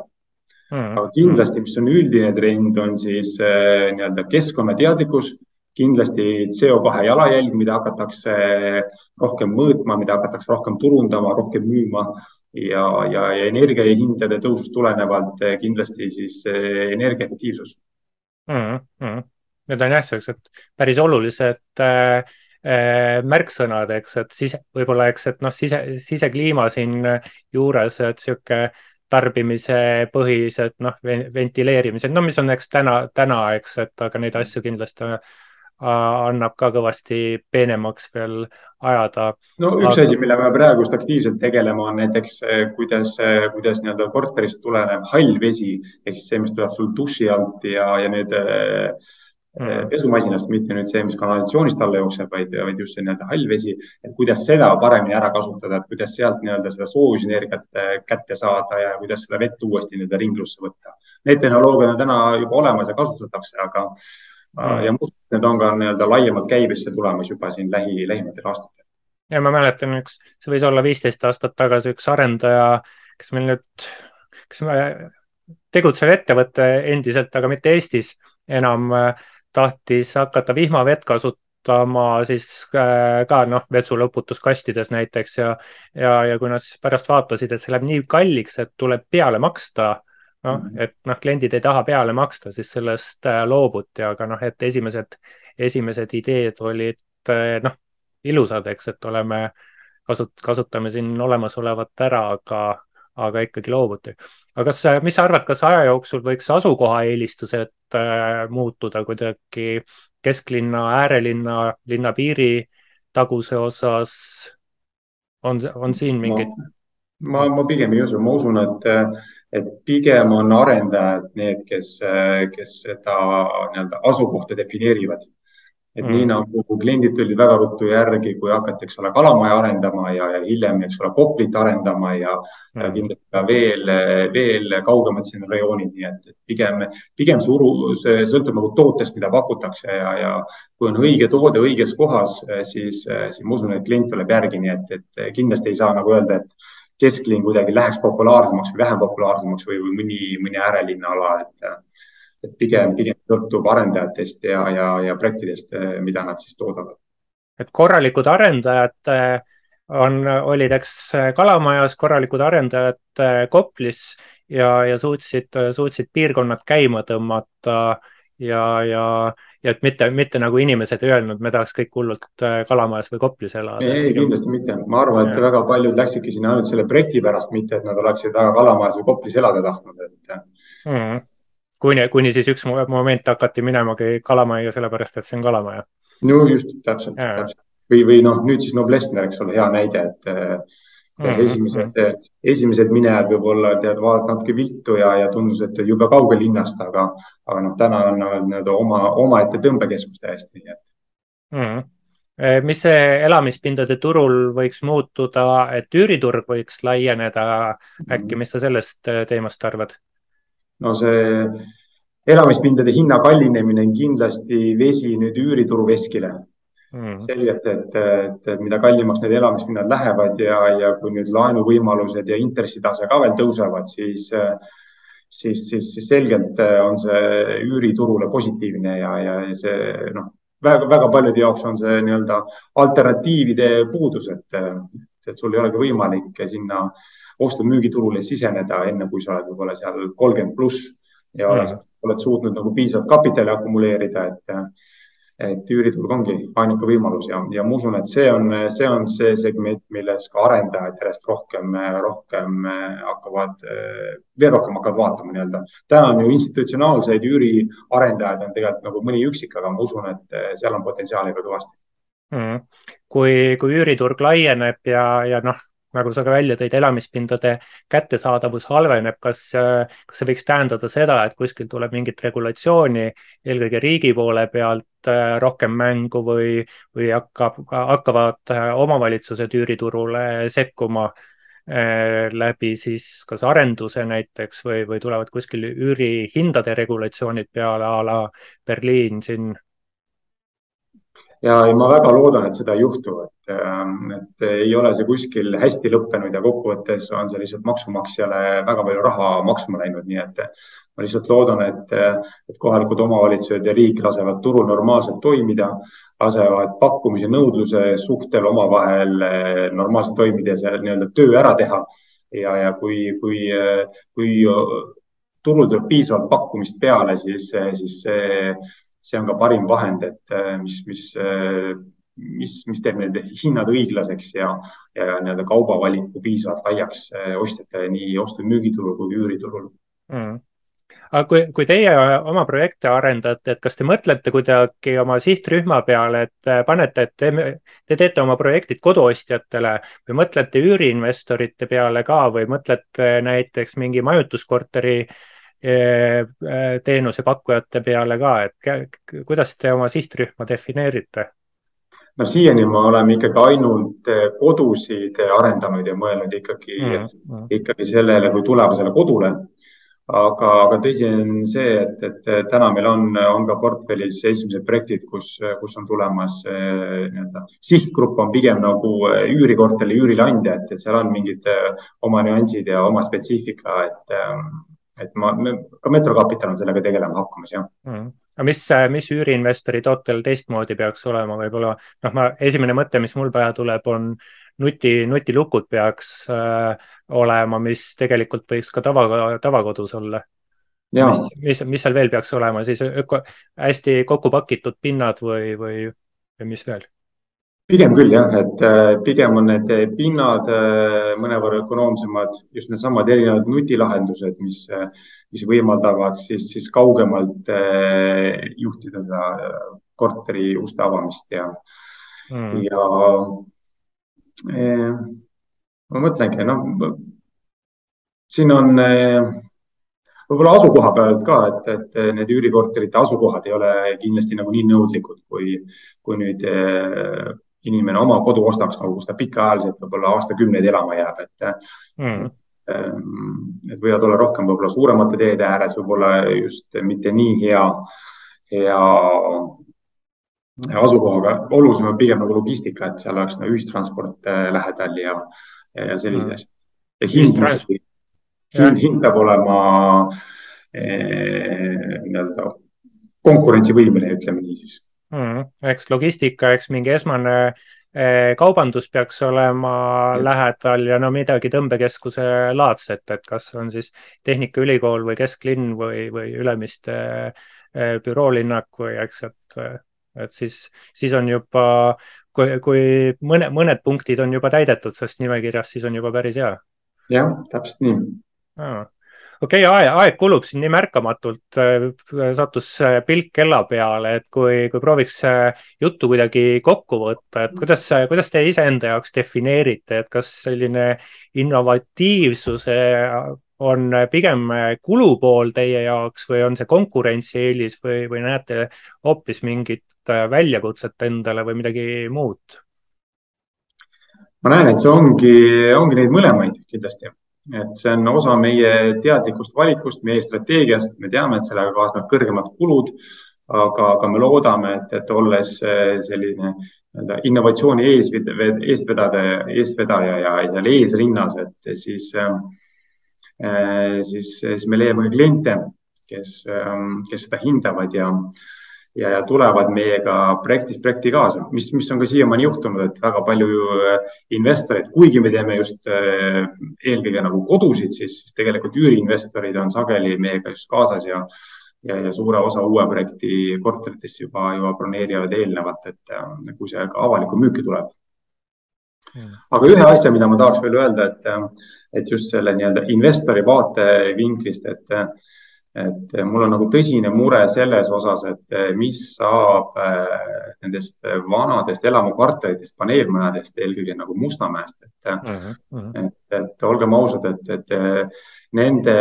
Mm.. aga kindlasti, mis on üldine trend, on siis äh, nii-öelda keskkonnateadlikkus kindlasti CO2 jalajälg, mida hakatakse rohkem mõõtma, mida hakatakse rohkem turundama, rohkem müüma ja, ja, ja energiahindade tõusust tulenevalt kindlasti siis eh, energiaefektiivsus mm. -hmm. Need on jah, sellised päris olulised äh, märksõnad, eks, et sise, võib-olla, eks, et noh, sise, sisekliima siin juures, et sihuke tarbimise põhised noh, ventileerimised, no mis on, eks täna, täna, eks, et aga neid asju kindlasti annab ka kõvasti peenemaks veel ajada. no üks aga... asi, millega me praegust aktiivselt tegeleme, on näiteks kuidas, kuidas nii-öelda korterist tulenev hall vesi ehk siis see, mis tuleb sul duši alt ja, ja nüüd mm. pesumasinast, mitte nüüd see, mis kanalisatsioonist alla jookseb, vaid, vaid just see nii-öelda hall vesi, et kuidas seda paremini ära kasutada, et kuidas sealt nii-öelda seda soojusenergiat kätte saada ja kuidas seda vett uuesti nii-öelda ringlusse võtta. Need tehnoloogiad on täna juba olemas ja kasutatakse, aga. Ja need on ka nii-öelda laiemalt käibesse tulemas juba siin lähi, lähimatel aastatel. ja ma mäletan, üks, see võis olla viisteist aastat tagasi, üks arendaja, kes meil nüüd, kes tegutsev ettevõte endiselt, aga mitte Eestis enam, tahtis hakata vihmavett kasutama siis äh, ka noh, vetsuloputuskastides näiteks ja, ja, ja kui nad siis pärast vaatasid, et see läheb nii kalliks, et tuleb peale maksta noh, mhm. et noh, kliendid ei taha peale maksta, siis sellest äh, loobuti, aga noh, et esimesed, esimesed ideed olid äh, noh, ilusad, eks, et oleme, kasut-, kasutame siin olemasolevat ära, aga, aga ikkagi loobuti. aga kas, mis sa arvad, kas aja jooksul võiks asukoha eelistused äh, muutuda kuidagi kesklinna, äärelinna, linna piiri taguse osas? on, on siin mingeid? ma, ma pigem ei usu, ma usun, et et pigem on arendajad need, kes, kes seda nii-öelda asukohta defineerivad. et mm. nii nagu kliendid tulid väga ruttu järgi, kui hakati, eks ole, kalamaja arendama ja, ja hiljem, eks ole, Koplit arendama ja mm., ja kindlasti ka veel, veel kaugemad siin rajoonid, nii et pigem, pigem see uru, see sõltub nagu tootest, mida pakutakse ja, ja kui on õige toode õiges kohas, siis, siis ma usun, et klient tuleb järgi, nii et, et kindlasti ei saa nagu öelda, et kesklinn kuidagi läheks populaarsemaks või vähem populaarsemaks või, või mõni, mõni äärelinna ala, et, et pigem, pigem sõltub arendajatest ja, ja, ja projektidest, mida nad siis toodavad. et korralikud arendajad eh, on, olid, eks Kalamajas korralikud arendajad eh, Koplis ja, ja suutsid, suutsid piirkonnad käima tõmmata ja, ja ja et mitte, mitte nagu inimesed ei öelnud, me tahaks kõik hullult äh, Kalamajas või Koplis elada. ei, kindlasti mitte, ma arvan, et ja. väga paljud läksidki sinna ainult selle projekti pärast, mitte et nad oleksid väga Kalamajas või Koplis elada tahtnud, et mm. -hmm. kuni, kuni siis üks moment hakati minemagi Kalamajja sellepärast, et see on Kalamaja. no just, täpselt, täpselt või, või noh, nüüd siis Noblessner, eks ole, hea näide, et kuidas mm -hmm. esimesed, esimesed minejad võib-olla tead, vaatavad natuke viltu ja, ja tundus, et jube kaugel linnast, aga, aga noh, täna on nii-öelda oma, omaette tõmbekeskus täiesti, nii et mm. -hmm mis see elamispindade turul võiks muutuda, et üüriturg võiks laieneda äkki, mis sa sellest äh, teemast arvad? no see elamispindade hinna kallinemine on kindlasti vesi nüüd üürituru veskile mm. selgelt, et, et, et mida kallimaks need elamishinnad lähevad ja, ja kui nüüd laenuvõimalused ja intressitase ka veel tõusevad, siis, siis, siis, siis selgelt on see üüriturule positiivne ja, ja see noh, väga, väga paljude jaoks on see nii-öelda alternatiivide puudus, et, et sul ei olegi võimalik sinna ostu-müügiturule siseneda, enne kui sa oled võib-olla seal kolmkümmend pluss ja mm. oled, oled suutnud nagu piisavalt kapitali akumuleerida, et et üüriturg ongi ainuke võimalus ja, ja ma usun, et see on, see on see segment, milles ka arendajad järjest rohkem, rohkem hakkavad, veel rohkem hakkavad vaatama nii-öelda. täna on ju institutsionaalseid üüriarendajaid on tegelikult nagu mõni üksik, aga ma usun, et seal on potentsiaali ka kõvasti mm.. kui, kui üüriturg laieneb ja, ja noh, nagu sa ka välja tõid, elamispindade kättesaadavus halveneb, kas, kas see võiks tähendada seda, et kuskil tuleb mingit regulatsiooni eelkõige riigi poole pealt äh, rohkem mängu või, või hakkab, hakkavad äh, omavalitsused üüriturule sekkuma äh, läbi siis kas arenduse näiteks või, või tulevad kuskil üürihindade regulatsioonid peale a la Berliin siin ja ma väga loodan, et seda ei juhtu, et, ähm, et ei ole see kuskil hästi lõppenud ja kokkuvõttes on see lihtsalt maksumaksjale väga palju raha maksma läinud, nii et ma lihtsalt loodan, et, et kohalikud omavalitsused ja riik lasevad turul normaalselt toimida, lasevad pakkumise nõudluse suhtel omavahel eh, normaalselt toimida ja see nii-öelda töö ära teha. ja, ja kui, kui, kui turul tuleb piisavalt pakkumist peale, siis, siis see see on ka parim vahend, et äh, mis, mis, äh, mis, mis teeb need hinnad õiglaseks ja, ja nii-öelda kaubavaliku piisavalt laiaks ostjatele nii ostu- ja müügiturul kui üüriturul. Mm. Aga kui, kui teie oma projekte arendate, et kas te mõtlete kuidagi oma sihtrühma peale, et äh, panete, et te, te teete oma projektid koduostjatele või mõtlete üüriinvestorite peale ka või mõtlete näiteks mingi majutuskorteri äh, äh, teenusepakkujate peale ka, et kuidas te oma sihtrühma defineerite? no siiani me oleme ikkagi ainult kodusid arendanud ja mõelnud ikkagi mm, -hmm. ikkagi sellele kui tulevasele kodule aga, aga tõsi on see, et, et täna meil on, on ka portfellis esimesed projektid, kus, kus on tulemas eh, nii-öelda sihtgrupp on pigem nagu eh, üürikorteri üürileandja, et, et seal on mingid eh, oma nüansid ja oma spetsiifika, et, et ma, ka Metrokapital on sellega tegelema hakkamas, jah. Mm aga mis, mis üüriinvestori tootel teistmoodi peaks olema, võib-olla noh, ma esimene mõte, mis mul pähe tuleb, on nuti, nutilukud peaks äh, olema, mis tegelikult võiks ka tava, tavakodus olla. mis, mis, mis seal veel peaks olema? Siis öko, hästi kokku pakitud pinnad või, või, või mis veel? Pigem küll jah, et äh, pigem on need pinnad äh, mõnevõrra ökonoomsemad, just needsamad erinevad nutilahendused, mis, äh, mis võimaldavad siis, siis kaugemalt juhtida seda korteri uste avamist ja mm., ja ma mõtlengi, noh, siin on võib-olla asukoha pealt ka, et, et need üürikorterite asukohad ei ole kindlasti nagu nii nõudlikud, kui, kui nüüd inimene oma kodu ostaks, nagu kus ta pikaajaliselt võib-olla aastakümneid elama jääb, et mm. et võivad olla rohkem võib-olla suuremate teede ääres, võib-olla just mitte nii hea, hea asukohaga, olulisem on pigem nagu logistika, et seal oleks nagu ühistransport äh, lähedal ja, ja sellised mm. asjad. ja hind, hind, hind peab olema eh, nii-öelda konkurentsivõimeline, ütleme nii siis mm,. eks logistika, eks mingi esmane eh, kaubandus peaks olema mm. lähedal ja no midagi tõmbekeskuse laadset, et kas on siis Tehnikaülikool või kesklinn või, või Ülemiste eh, büroolinnak või eks, et et siis, siis on juba, kui, kui mõne, mõned punktid on juba täidetud sellest nimekirjast, siis on juba päris hea. jah, täpselt nii okei okay,, aeg, aeg kulub siin nii märkamatult, sattus pilk kella peale, et kui, kui prooviks juttu kuidagi kokku võtta, et kuidas, kuidas te iseenda jaoks defineerite, et kas selline innovatiivsuse on pigem kulupool teie jaoks või on see konkurentsieelis või, või näete hoopis mingit väljakutset endale või midagi muud? ma näen, et see ongi, ongi neid mõlemaid kindlasti, et see on osa meie teadlikust valikust, meie strateegiast, me teame, et sellega kaasnevad kõrgemad kulud, aga, aga me loodame, et, et olles selline nii-öelda innovatsiooni eesved, eestvedade, eestvedaja ja seal eesrinnas, et siis äh, siis, siis me leiame kliente, kes, kes seda hindavad ja, ja, ja tulevad meiega projektist projekti kaasa, mis, mis on ka siiamaani juhtunud, et väga palju äh, investoreid, kuigi me teeme just äh, eelkõige nagu kodusid, siis, tegelikult üüriinvestorid on sageli meiega just kaasas ja ja, ja suure osa uue projekti korteritest juba, juba broneerivad eelnevalt, et äh, kui see ka avalikku müüki tuleb. Aga ühe asja, mida ma tahaks veel öelda, et, et just selle nii-öelda investori vaatevinklist, et, et mul on nagu tõsine mure selles osas, et mis saab äh, nendest vanadest elamukvartalidest, paneelmajadest, eelkõige nagu Mustamäest, et uh, -huh, uh, -huh. et, et olgem ausad, et, et nende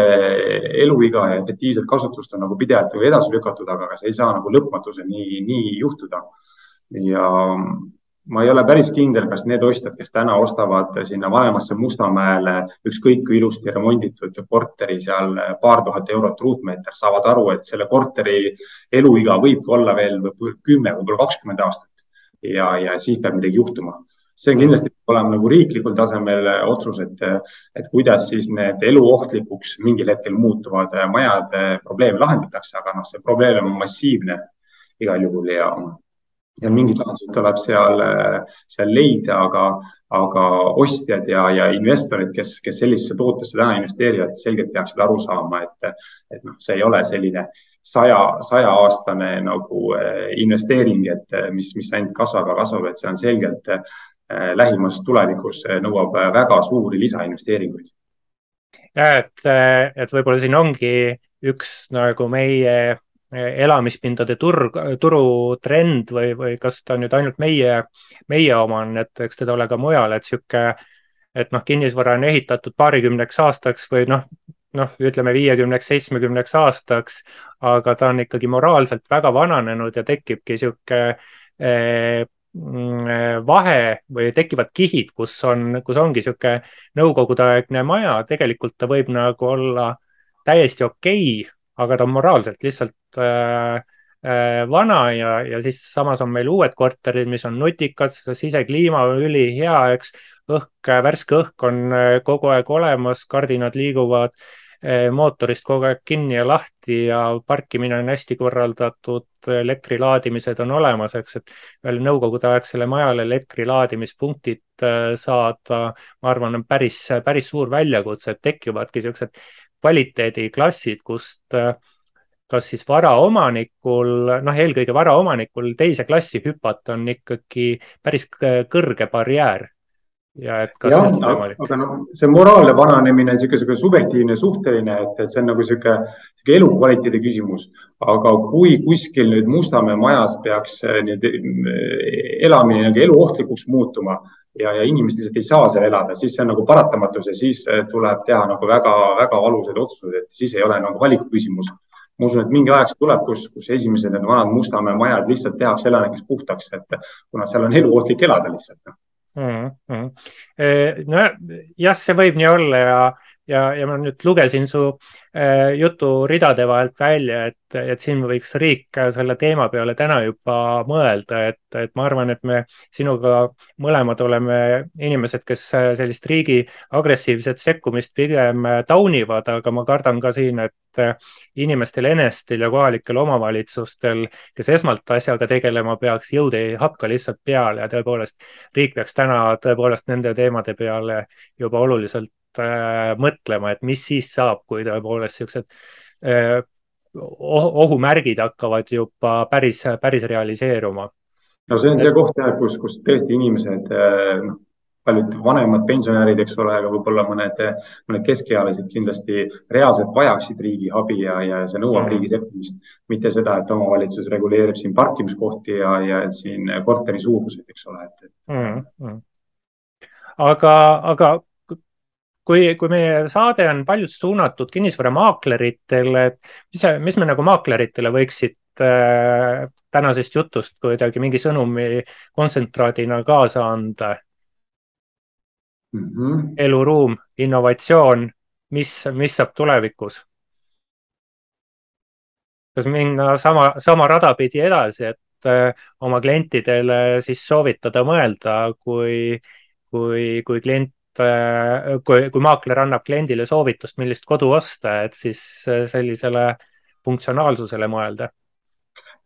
eluiga ja efektiivset kasutust on nagu pidevalt nagu edasi lükatud, aga see ei saa nagu lõpmatuseni nii juhtuda. ja ma ei ole päris kindel, kas need ostjad, kes täna ostavad sinna vanemasse Mustamäele ükskõik kui ilusti remonditud korteri seal paar tuhat eurot ruutmeeter, saavad aru, et selle korteri eluiga võibki olla veel kümme, võib-olla kakskümmend aastat ja, ja siis peab midagi juhtuma. see on kindlasti olema nagu riiklikul tasemel otsus, et, et kuidas siis need eluohtlikuks mingil hetkel muutuvad majad probleeme lahendatakse, aga noh, see probleem on massiivne igal juhul ja ja mingid lahendused tuleb seal, seal leida, aga, aga ostjad ja, ja investorid, kes, kes sellisesse tootesse täna investeerivad, selgelt peaksid aru saama, et, et noh, see ei ole selline saja, sajaaastane nagu investeering, et mis, mis ainult kasvab ja kasvab, et see on selgelt lähimas tulevikus nõuab väga suuri lisainvesteeringuid. ja et, et võib-olla siin ongi üks nagu meie elamispindade turg, turutrend või, või kas ta nüüd ainult meie, meie oma on, et eks teda ole ka mujal, et sihuke, et noh, kinnisvara on ehitatud paarikümneks aastaks või noh, noh, ütleme viiekümneks, seitsmekümneks aastaks, aga ta on ikkagi moraalselt väga vananenud ja tekibki sihuke eh, mm, vahe või tekivad kihid, kus on, kus ongi sihuke nõukogudeaegne maja, tegelikult ta võib nagu olla täiesti okei okay, aga ta on moraalselt lihtsalt vana ja, ja siis samas on meil uued korterid, mis on nutikad, sisekliima on ülihea, eks. õhk, värske õhk on äh, kogu aeg olemas, kardinad liiguvad äh, mootorist kogu aeg kinni ja lahti ja parkimine on hästi korraldatud, elektrilaadimised on olemas, eks, et veel nõukogudeaegsele majale elektrilaadimispunktid äh, saada, ma arvan, on päris, päris suur väljakutse, et tekivadki siuksed kvaliteediklassid, kust äh, kas siis varaomanikul, noh, eelkõige varaomanikul teise klassi hüpata on ikkagi päris kõrge barjäär. ja et kas ja, on võimalik? aga noh, see moraalne vananemine on niisugune subjektiivne, suhteline, et, et see on nagu niisugune elukvaliteedi küsimus. aga kui kuskil nüüd Mustamäe majas peaks äh, nüüd äh, elamine nagu eluohtlikuks muutuma, ja, ja inimesed lihtsalt ei saa seal elada, siis see on nagu paratamatus ja siis äh, tuleb teha nagu väga-väga valusaid otsuseid, et siis ei ole nagu valiku küsimus. Ma usun, et mingi aeg tuleb, kus, kus esimesed need vanad Mustamäe majad lihtsalt tehakse elanikest puhtaks, et kuna seal on eluohtlik elada lihtsalt mm. -hmm. nojah, see võib nii olla ja ja, ja ma nüüd lugesin su äh, jutu ridade vahelt välja, et, et siin võiks riik selle teema peale täna juba mõelda, et, et ma arvan, et me sinuga mõlemad oleme inimesed, kes sellist riigi agressiivset sekkumist pigem taunivad, aga ma kardan ka siin, et inimestel enestel ja kohalikel omavalitsustel, kes esmalt asjaga tegelema peaks, jõud ei hakka lihtsalt peale ja tõepoolest riik peaks täna tõepoolest nende teemade peale juba oluliselt äh, mõtlema, et mis siis saab, kui tõepoolest äh, ohumärgid hakkavad juba päris, päris realiseeruma. No see on see koht jah, kus, kus tõesti inimesed äh, noh, paljud vanemad pensionärid, eks ole, aga võib-olla mõned, mõned keskealised kindlasti reaalselt vajaksid riigi abi ja, ja see nõuab mm. riigi sekkumist. mitte seda, et omavalitsus reguleerib siin parkimiskohti ja, ja siin korteri suuruseid, eks ole, et, et... Mm. Mm. aga, aga kui, kui meie saade on paljus suunatud kinnisvaramaakleritele, et mis, mis me nagu maakleritele võiksid äh, tänasest jutust kuidagi mingi sõnumi kontsentraadina kaasa anda mm? -hmm. eluruum, innovatsioon, mis, mis saab tulevikus? kas minna sama, sama rada pidi edasi, et äh, oma klientidele siis soovitada mõelda, kui, kui, kui klient Äh, kui, kui maakler annab kliendile soovitust, millist kodu osta, et siis äh, sellisele funktsionaalsusele mõelda.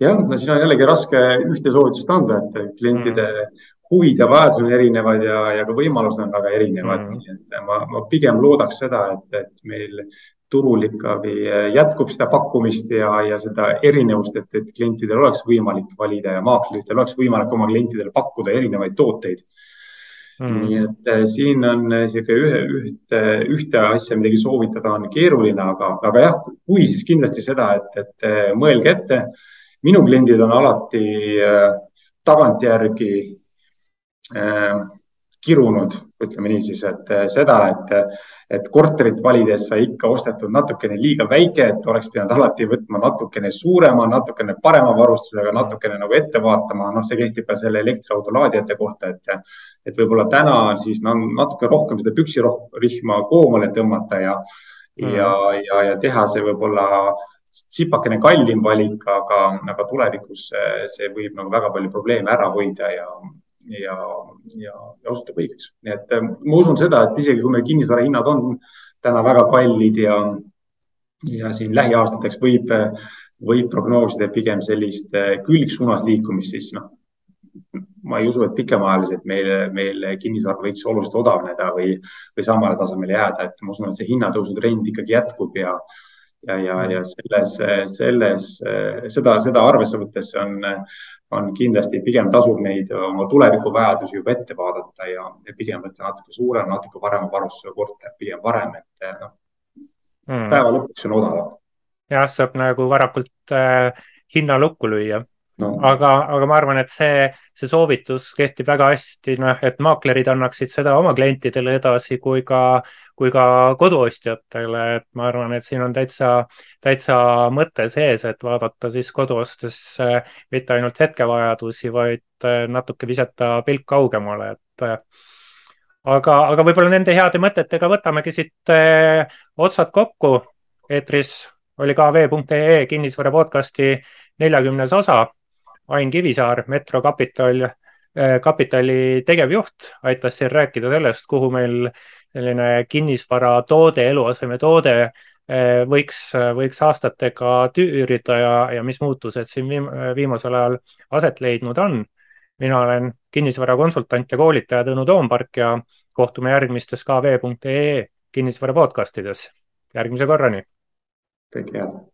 Jah, no siin on jällegi raske ühte soovitust anda, et klientide mm. huvid ja vajadused on erinevad ja, ja ka võimalused on väga erinevad mm.. et ma, ma pigem loodaks seda, et, et meil turul ikkagi jätkub seda pakkumist ja, ja seda erinevust, et, et klientidel oleks võimalik valida ja maakleritel oleks võimalik oma klientidele pakkuda erinevaid tooteid mm.. nii et äh, siin on niisugune äh, ühe, ühte, ühte asja midagi soovitada on keeruline, aga, aga jah, kui siis kindlasti seda, et, et äh, mõelge ette. Minu kliendid on alati tagantjärgi äh, kirunud, ütleme niisiis, et seda, et, et korterit valides sai ikka ostetud natukene liiga väike, et oleks pidanud alati võtma natukene suurema, natukene parema varustusega, natukene nagu ette vaatama. noh, see kehtib ka selle elektriauto laadijate kohta, et, et võib-olla täna siis no, natuke rohkem seda püksirihma koomale tõmmata ja mm., ja, ja, ja teha see võib-olla tsipakene kallim valik, aga, aga tulevikus see võib nagu väga palju probleeme ära hoida ja, ja, ja, ja osutub õigeks. nii et äh, ma usun seda, et isegi kui meil kinnisvara hinnad on täna väga kallid ja, ja siin lähiaastateks võib, võib prognoosida pigem sellist äh, külgsuunas liikumist, siis noh, ma ei usu, et pikemaajaliselt meil, meil kinnisvara võiks oluliselt odavneda või, või samale tasemele jääda, et ma usun, et see hinnatõusu trend ikkagi jätkub ja ja, ja, ja selles, selles, seda, seda arvesse võttes on, on kindlasti pigem tasub neid oma tulevikuvajadusi juba ette vaadata ja, ja pigem võtta natuke suurem, natuke parema varustuse korter, pigem parem, et noh mm., päeva lõpuks on odavam. jah, saab nagu varakult äh, hinna lukku lüüa no.. aga, aga ma arvan, et see, see soovitus kehtib väga hästi, noh, et maaklerid annaksid seda oma klientidele edasi kui ka, kui ka koduostjatele, et ma arvan, et siin on täitsa, täitsa mõte sees, et vaadata siis kodu ostes mitte ainult hetkevajadusi, vaid äh, natuke visata pilk kaugemale, et äh, aga, aga võib-olla nende heade mõtetega võtamegi siit eh, otsad kokku. eetris oli kv.ee kinnisvara podcasti neljakümnes osa Ain Kivisaar, Metro Capital, äh, kapitali tegevjuht, aitas siin rääkida sellest, kuhu meil selline kinnisvaratoode, eluasemetoode äh, võiks, võiks aastatega tüürida ja, ja mis muutused siin viimasel ajal aset leidnud on. mina olen kinnisvarakonsultant ja koolitaja Tõnu Toompark ja kohtume järgmistes kv.ee kinnisvara podcastides. järgmise korrani. kõike head